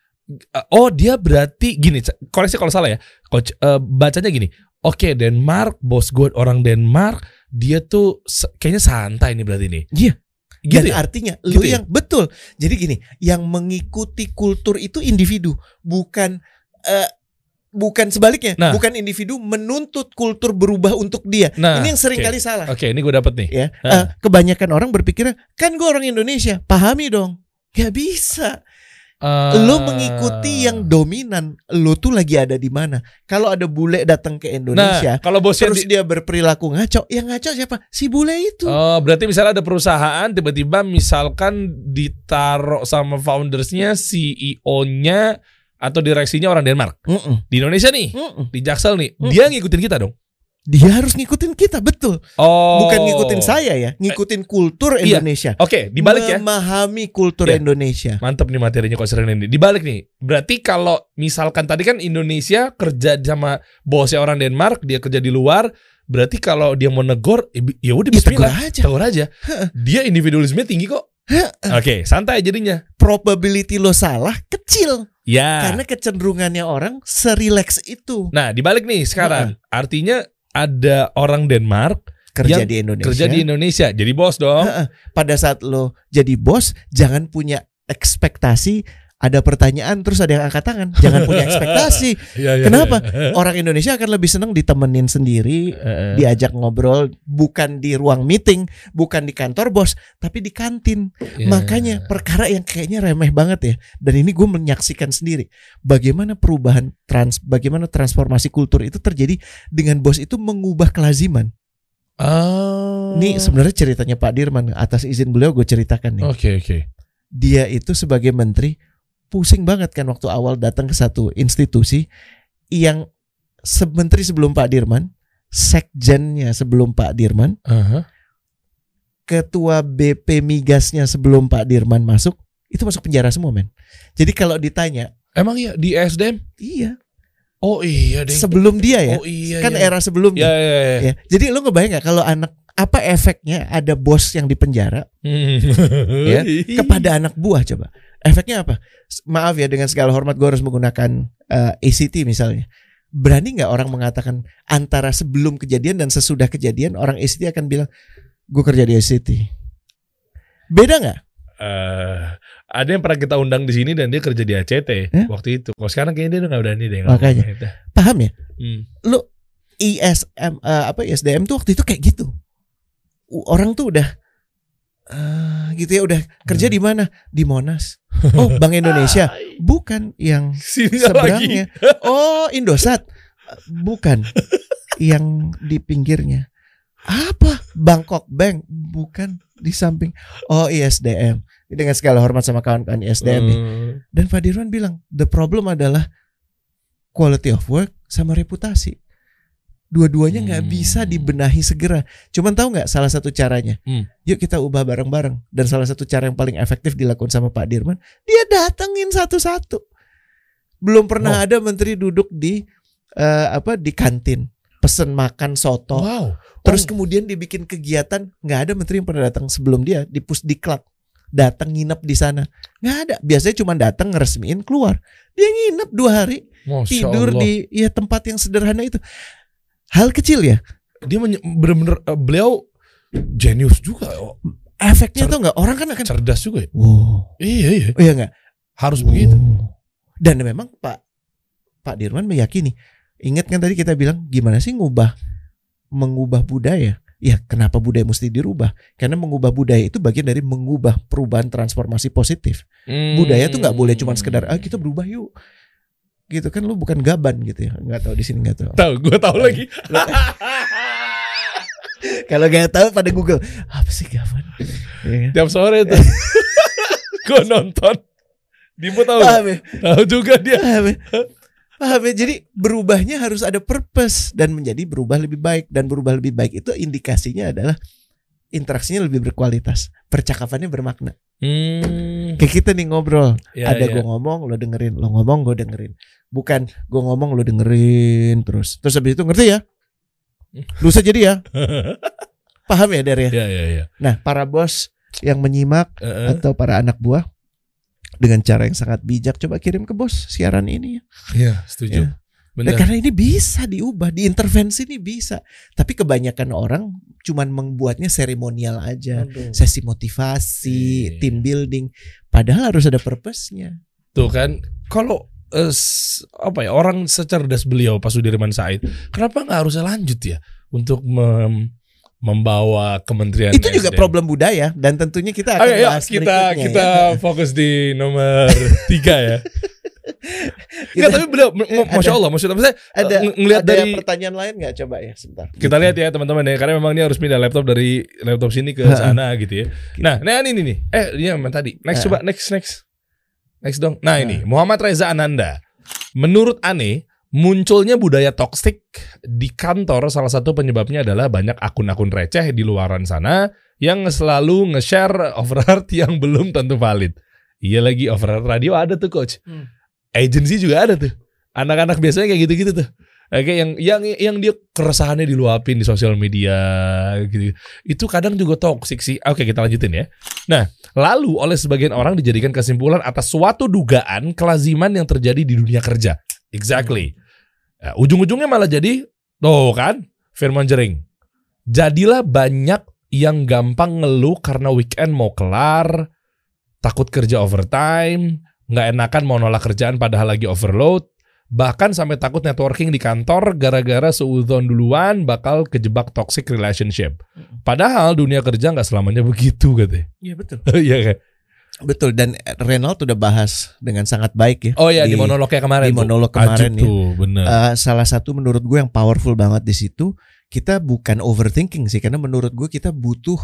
oh dia berarti gini, koreksi kalau salah ya. Coach eh, bacanya gini. Oke, Denmark, bos gue orang Denmark, dia tuh kayaknya santai nih berarti nih. Iya. Gitu Dan ya? artinya lu Gitu ya? yang betul. Jadi gini, yang mengikuti kultur itu individu, bukan eh, bukan sebaliknya. Nah. Bukan individu menuntut kultur berubah untuk dia. Nah, ini yang sering oke. kali salah. Oke, ini gue dapet nih. Ya, Ah. Eh, kebanyakan orang berpikir kan gue orang Indonesia, pahami dong. Gak bisa. Eh, Lo mengikuti yang dominan. Lo tuh lagi ada di mana? Kalau ada bule datang ke Indonesia, Nah, kalau bosnya terus di- dia berperilaku ngaco, yang ngaco siapa? Si bule itu. Oh, berarti misalnya ada perusahaan tiba-tiba misalkan ditaruh sama foundersnya, CEO-nya atau direksinya orang Denmark. Mm-mm. Di Indonesia nih, Mm-mm. di Jaksel nih, Hmm. dia ngikutin kita dong. Dia harus ngikutin kita, betul. Oh. Bukan ngikutin saya ya, ngikutin kultur Iya. Indonesia. Oke, dibalik ya. Memahami kultur Iya. Indonesia. Mantap nih materinya kok sering ini. Dibalik nih. Berarti kalau misalkan tadi kan Indonesia kerja sama bosnya orang Denmark, dia kerja di luar, berarti kalau dia mau negor, ya ya udah Ya, tegur bismillah. aja. Tegur aja. Dia individualisme tinggi kok. Oke, santai jadinya. Probability lo salah kecil Ya. karena kecenderungannya orang serileks itu Nah, dibalik nih sekarang. Artinya ada orang Denmark kerja Yang di Indonesia. kerja di Indonesia. Jadi bos dong. Heeh. Pada saat lo jadi bos, jangan punya ekspektasi. Ada pertanyaan terus ada yang angkat tangan. Jangan punya ekspektasi. Iya, iya, Kenapa? iya. Orang Indonesia akan lebih senang ditemenin sendiri, Heeh. diajak ngobrol, bukan di ruang meeting, bukan di kantor bos, tapi di kantin. Iya. Makanya perkara yang kayaknya remeh banget ya. Dan ini gue menyaksikan sendiri bagaimana perubahan trans, bagaimana transformasi kultur itu terjadi dengan bos itu mengubah kelaziman. Oh. Ini sebenarnya ceritanya Pak Dirman atas izin beliau gue ceritakan nih. Oke, oke. Dia itu sebagai menteri pusing banget kan waktu awal datang ke satu institusi yang se- menteri sebelum Pak Dirman, sekjennya sebelum Pak Dirman, Aha. ketua BP Migasnya sebelum Pak Dirman masuk itu masuk penjara semua men. Jadi kalau ditanya, Emang ya di SDM? iya Oh iya deh. sebelum dia ya, Oh iya. kan iya. era sebelumnya. Ya, ya, ya. Ya. Jadi lu ngebayang nggak kalau anak apa efeknya ada bos yang di penjara Hmm. Ya, kepada anak buah coba? Efeknya apa? Maaf ya dengan segala hormat gue harus menggunakan eh, ACT misalnya. Berani nggak orang mengatakan antara sebelum kejadian dan sesudah kejadian orang ACT akan bilang gue kerja di ACT. Beda nggak? eh ada yang pernah kita undang di sini dan dia kerja di ACT Eh? waktu itu. Kalau sekarang kayaknya dia udah gak berani deh. Makanya. itu. Paham ya? Hmm. Lu ISM eh, apa ISDM tuh waktu itu kayak gitu. Orang tuh udah eh, gitu ya udah kerja Hmm. di mana? Di Monas. Oh, Bank Indonesia. Bukan yang Sini lagi. seberangnya. Oh, Indosat. Bukan. Yang di pinggirnya. Apa? Bangkok Bank. Bukan di samping. Oh, ISDM. Dengan segala hormat sama kawan-kawan ISDM ya. Hmm. Dan Pak Dirwan bilang, the problem adalah quality of work sama reputasi. Dua-duanya nggak Hmm. bisa dibenahi segera. Cuman tahu nggak salah satu caranya? Hmm. Yuk kita ubah bareng-bareng. Dan salah satu cara yang paling efektif dilakukan sama Pak Dirman, dia datengin satu-satu. Belum pernah Wow. ada menteri duduk di eh, apa di kantin pesen makan soto. Wow. Terus Oh. kemudian dibikin kegiatan, nggak ada menteri yang pernah datang sebelum dia di pusdiklat. Datang nginep di sana. nggak ada. Biasanya cuma datang ngeresmiin keluar. Dia nginep dua hari, Masya tidur Allah. di ya tempat yang sederhana itu. Hal kecil ya. dia bener-bener eh, beliau jenius juga. Oh, Efeknya Cer- tuh nggak orang kan akan cerdas juga ya. wow. Iya iya. Oh iya nggak? Harus begitu. Oh. Dan memang Pak Pak Dirman meyakini. Ingat kan tadi kita bilang gimana sih ngubah mengubah budaya? Ya kenapa budaya mesti dirubah? Karena mengubah budaya itu bagian dari mengubah perubahan transformasi positif. Budaya tuh nggak boleh cuma sekedar ah kita berubah yuk. Gitu kan lu bukan gaban gitu ya. Nggak tahu di sini nggak tahu. tahu. Gue tahu lagi. Kalau nggak tahu pada Google apa sih gaban? Ya kan? Tiap sore tuh. gue nonton. Dimu tahu. Paham ya? Tahu juga dia. Paham ya? Paham ya? Jadi berubahnya harus ada purpose dan menjadi berubah lebih baik dan berubah lebih baik itu indikasinya adalah interaksinya lebih berkualitas, percakapannya bermakna. Hmm. Kayak kita nih ngobrol, Ya, ada ya. gue ngomong, lo dengerin, lo ngomong, gue dengerin. Bukan gue ngomong, lo dengerin terus. Terus habis itu ngerti ya? Lusa jadi ya? Paham ya dari ya ya ya. Nah, para bos yang menyimak Eh, eh. atau para anak buah dengan cara yang sangat bijak coba kirim ke bos siaran ini ya. Iya, setuju. Ya. Benar. Nah, karena ini bisa diubah, diintervensi ini bisa. Tapi kebanyakan orang cuman membuatnya seremonial aja, Aduh. sesi motivasi, Iya. team building. Padahal harus ada purpose-nya. Tuh kan, kalau eh, apa ya orang secerdas beliau Pak Sudirman Said, kenapa nggak harusnya lanjut ya untuk mem- membawa kementerian Itu juga SDM? problem budaya dan tentunya kita akan Oke, yuk bahas kita berikutnya kita ya. fokus di nomor tiga ya. Enggak, tapi beliau, Eh, masya Allah, maksudnya, maksudnya ada ng- ngelihat ada dari pertanyaan lain nggak coba ya sebentar. kita lihat ya teman-teman ya, karena memang dia harus pindah laptop dari laptop sini ke sana gitu ya. Nah, nah ini nih, eh ini yang tadi. Next coba, next next, next dong. Nah ini Muhammad Reza Ananda. Menurut Ane, munculnya budaya toksik di kantor salah satu penyebabnya adalah banyak akun-akun receh di luaran sana yang selalu nge-share overheard yang belum tentu valid. Iya lagi overheard radio ada tuh coach. Hmm. Agency juga ada tuh. Anak-anak biasanya kayak gitu-gitu tuh. Oke, yang yang yang dia keresahannya diluapin di sosial media gitu. Itu kadang juga toksik sih. Oke, kita lanjutin ya. Nah, lalu oleh sebagian orang dijadikan kesimpulan atas suatu dugaan kelaziman yang terjadi di dunia kerja. Exactly. Nah, ujung-ujungnya malah jadi tuh kan Firman Jering. Jadilah banyak yang gampang ngeluh karena weekend mau kelar, takut kerja overtime, nggak enakan mau nolak kerjaan padahal lagi overload, bahkan sampai takut networking di kantor gara-gara seudon duluan bakal kejebak toxic relationship. Padahal dunia kerja nggak selamanya begitu katanya. Iya betul. Iya kan? Betul dan Renald udah bahas dengan sangat baik ya. Oh iya di, monolognya kemarin di tuh. monolog kemarin Ajib ya. tuh, bener. Eh, salah satu menurut gue yang powerful banget di situ kita bukan overthinking sih karena menurut gue kita butuh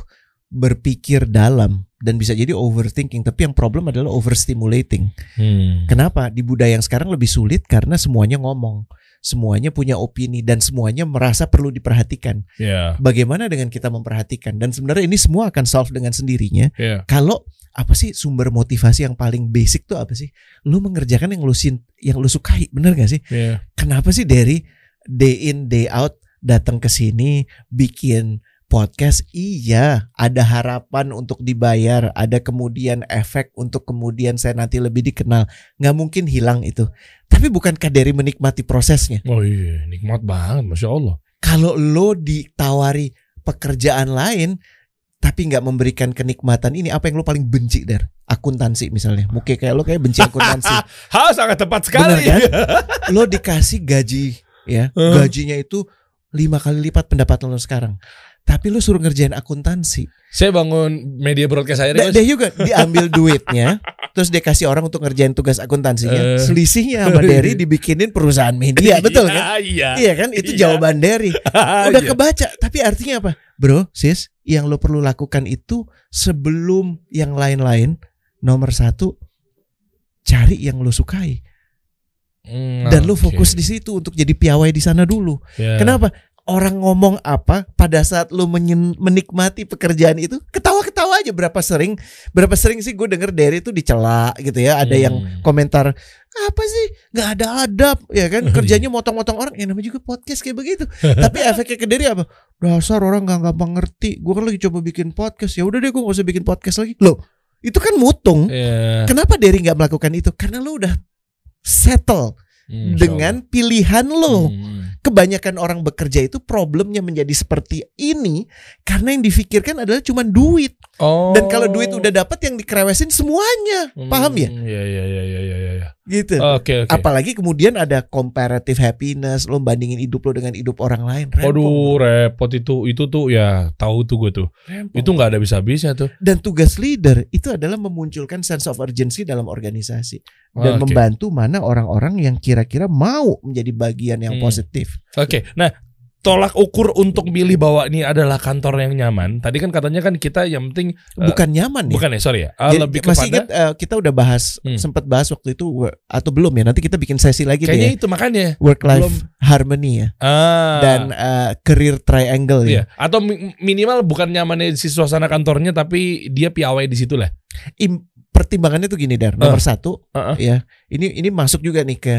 berpikir dalam dan bisa jadi overthinking tapi yang problem adalah overstimulating. Hmm. Kenapa? Di budaya yang sekarang lebih sulit karena semuanya ngomong, semuanya punya opini dan semuanya merasa perlu diperhatikan. Ya, Bagaimana dengan kita memperhatikan dan sebenarnya ini semua akan solve dengan sendirinya ya. kalau apa sih sumber motivasi yang paling basic tuh apa sih? Lu mengerjakan yang lu sin yang lu sukai, bener gak sih? Ya. kenapa sih dari day in day out datang ke sini bikin podcast iya ada harapan untuk dibayar ada kemudian efek untuk kemudian saya nanti lebih dikenal. Nggak mungkin hilang itu. Tapi bukankah dari menikmati prosesnya? Oh iya, nikmat banget, masya Allah. kalau lo ditawari pekerjaan lain tapi nggak memberikan kenikmatan ini apa yang lo paling benci der? Akuntansi misalnya. Mungkin kayak lo kayak benci akuntansi. Hal sangat tepat sekali. Bener lo dikasih gaji ya. Gajinya itu lima kali lipat pendapatan lo sekarang tapi lo suruh ngerjain akuntansi Saya bangun media broadcast saya dia juga diambil duitnya terus dia kasih orang untuk ngerjain tugas akuntansinya Eh. selisihnya sama Derry dibikinin perusahaan media betul kan Iya. Iya kan itu Iya. jawaban Derry udah Iya. kebaca tapi artinya apa bro sis yang lo perlu lakukan itu sebelum yang lain-lain nomor satu cari yang lo sukai Hmm, dan lo oke. fokus di situ untuk jadi piawai di sana dulu Ya. kenapa orang ngomong apa pada saat lo menyen- menikmati pekerjaan itu ketawa-ketawa aja. Berapa sering berapa sering sih gue denger Derry itu dicela gitu ya. Ada yang Hmm. komentar apa sih? Nggak ada adab. Ya kan? Iya. kerjanya motong-motong orang. Ya namanya juga podcast kayak begitu. Tapi efeknya ke Derry apa? Dasar orang nggak gampang ngerti. Gue kan lagi coba bikin podcast. Ya udah deh gue nggak usah bikin podcast lagi. Loh itu kan mutung. Iya. kenapa Derry nggak melakukan itu? Karena lo udah settle Hmm, dengan pilihan lo Hmm. Kebanyakan orang bekerja itu problemnya menjadi seperti ini karena yang difikirkan adalah cuma duit. Oh. dan kalau duit udah dapat yang dikerewesin semuanya. Paham ya? Hmm, Iya iya iya iya iya iya. gitu Oke oke. apalagi kemudian ada comparative happiness lo bandingin hidup lo dengan hidup orang lain Rempong. Waduh repot itu itu tuh ya tahu tuh gue tuh Rempong. itu nggak ada bisa-bisa tuh dan tugas leader itu adalah memunculkan sense of urgency dalam organisasi dan Oke. membantu mana orang-orang yang kira-kira mau menjadi bagian yang Hmm. positif Oke, nah tolak ukur untuk milih bahwa ini adalah kantor yang nyaman. Tadi kan katanya kan kita yang penting eh, bukan nyaman ya bukan ya sorry ya, Ah, Jadi, lebih masih kepada ingat eh, kita udah bahas Hmm. sempat bahas waktu itu atau belum ya nanti kita bikin sesi lagi kayaknya deh itu makanya. work life belum. harmony ya Ah, dan eh, career triangle ya iya. Atau mi- minimal bukan nyamannya di suasana kantornya tapi dia piawai di situ lah. Im- pertimbangannya tuh gini dar nomor satu Heeh. ya ini ini masuk juga nih ke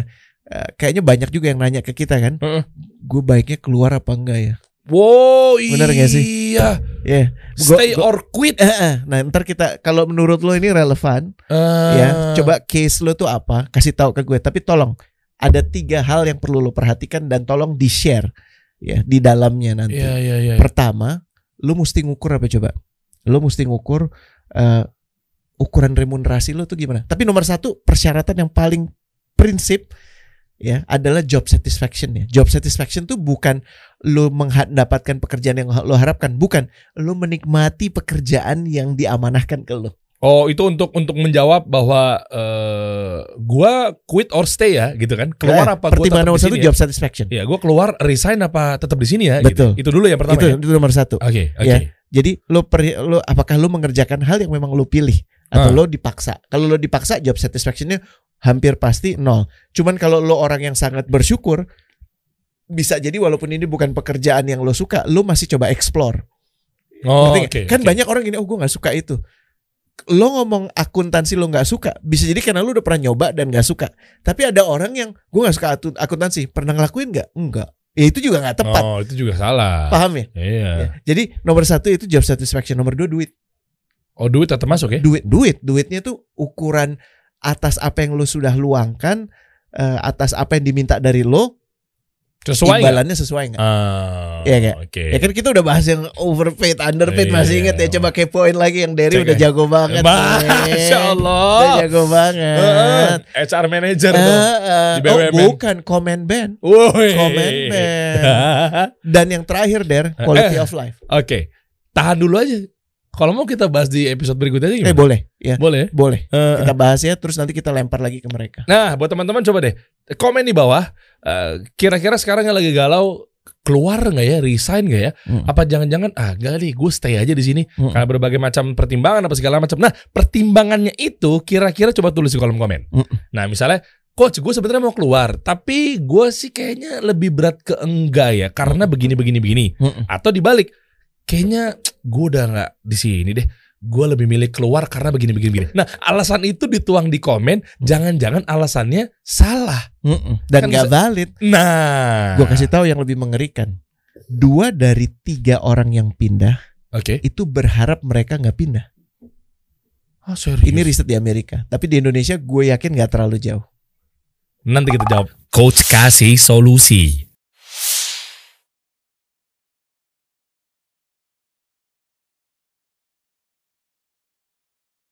eh, kayaknya banyak juga yang nanya ke kita kan Heeh. gue baiknya keluar apa enggak ya Wow, Bener nggak sih? Iya. ya Stay Gua- or quit. Eh, eh. nah ntar kita kalau menurut lo ini relevan Ah. ya coba case lo tuh apa kasih tahu ke gue tapi tolong ada tiga hal yang perlu lo perhatikan dan tolong di share ya di dalamnya nanti Iya iya iya. pertama lo mesti ngukur apa coba lo mesti ngukur eh, ukuran remunerasi lo tuh gimana tapi nomor satu persyaratan yang paling prinsip ya adalah job satisfaction ya job satisfaction tuh bukan lo mendapatkan pekerjaan yang lo harapkan bukan lo menikmati pekerjaan yang diamanahkan ke lo Oh, itu untuk untuk menjawab bahwa eh gua quit or stay ya, gitu kan? Keluar Nah, apa pertimbangan tetap nomor satu sini? job satisfaction Ya, gua keluar resign apa tetap di sini ya? Betul. Gitu. Itu dulu yang pertama itu ya. itu nomor satu Oke, oke. Ya. Jadi lo per, lo apakah lo mengerjakan hal yang memang lo pilih atau Ah. lo dipaksa? Kalau lo dipaksa job satisfactionnya hampir pasti nol. Cuman kalau lo orang yang sangat bersyukur bisa jadi walaupun ini bukan pekerjaan yang lo suka, lo masih coba explore. Oh, oke. kan oke. banyak orang gini, oh gue nggak suka itu. Lo ngomong akuntansi lo nggak suka, bisa jadi karena lo udah pernah nyoba dan nggak suka. Tapi ada orang yang gue nggak suka akun- akuntansi, pernah ngelakuin nggak? Enggak. Ya itu juga nggak tepat. Oh, itu juga salah. Paham ya? Iya. Ya. Jadi nomor satu itu job satisfaction, nomor dua duit. Oh, duit tetap masuk ya? duit duit duitnya tuh ukuran atas apa yang lo sudah luangkan eh, atas apa yang diminta dari lo Sesuai imbalannya sesuai nggak Ah, Iya, nggak? Oke. ya kan kita udah bahas yang overpaid underpaid Iya, masih inget ya iya. coba kepoin lagi yang Derry udah ya. jago banget Masya men. udah Allah. jago banget HR manager Eh, tuh. eh, Di oh BUMN. bukan comment band Woi. Comment band. dan yang terakhir Der quality Eh. of life Oke. Tahan dulu aja. Kalau mau kita bahas di episode berikutnya aja eh gimana? boleh ya Boleh. boleh Eh, kita bahas ya terus nanti kita lempar lagi ke mereka Nah, buat teman-teman coba deh komen di bawah. eh, Kira-kira sekarang yang lagi galau keluar nggak ya, resign nggak ya? Hmm. Apa jangan-jangan ah gak nih, gue stay aja di sini Hmm. karena berbagai macam pertimbangan apa segala macam. Nah, pertimbangannya itu kira-kira coba tulis di kolom komen. Hmm. Nah, misalnya Coach, gue sebenarnya mau keluar, tapi gue sih kayaknya lebih berat ke enggak ya, karena begini begini begini. Mm-mm. Atau dibalik, kayaknya gue udah nggak di sini deh. Gue lebih milih keluar karena begini begini begini. Nah, alasan itu dituang di komen, jangan-jangan alasannya salah. Mm-mm. dan Kan nggak bisa- valid Nah, Gue kasih tahu yang lebih mengerikan. Dua dari tiga orang yang pindah Oke. itu berharap mereka nggak pindah. Oh, serius. Ini riset di Amerika, tapi di Indonesia gue yakin nggak terlalu jauh. Nanti kita jawab. Coach kasih solusi.